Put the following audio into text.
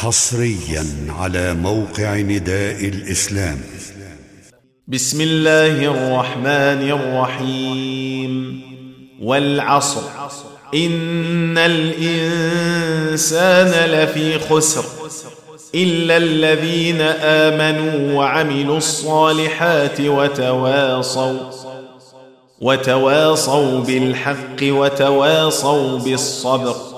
حصريا على موقع نداء الإسلام. بسم الله الرحمن الرحيم. والعصر. إن الإنسان لفي خسر. إلا الذين آمنوا وعملوا الصالحات وتواصوا. وتواصوا بالحق وتواصوا بالصبر.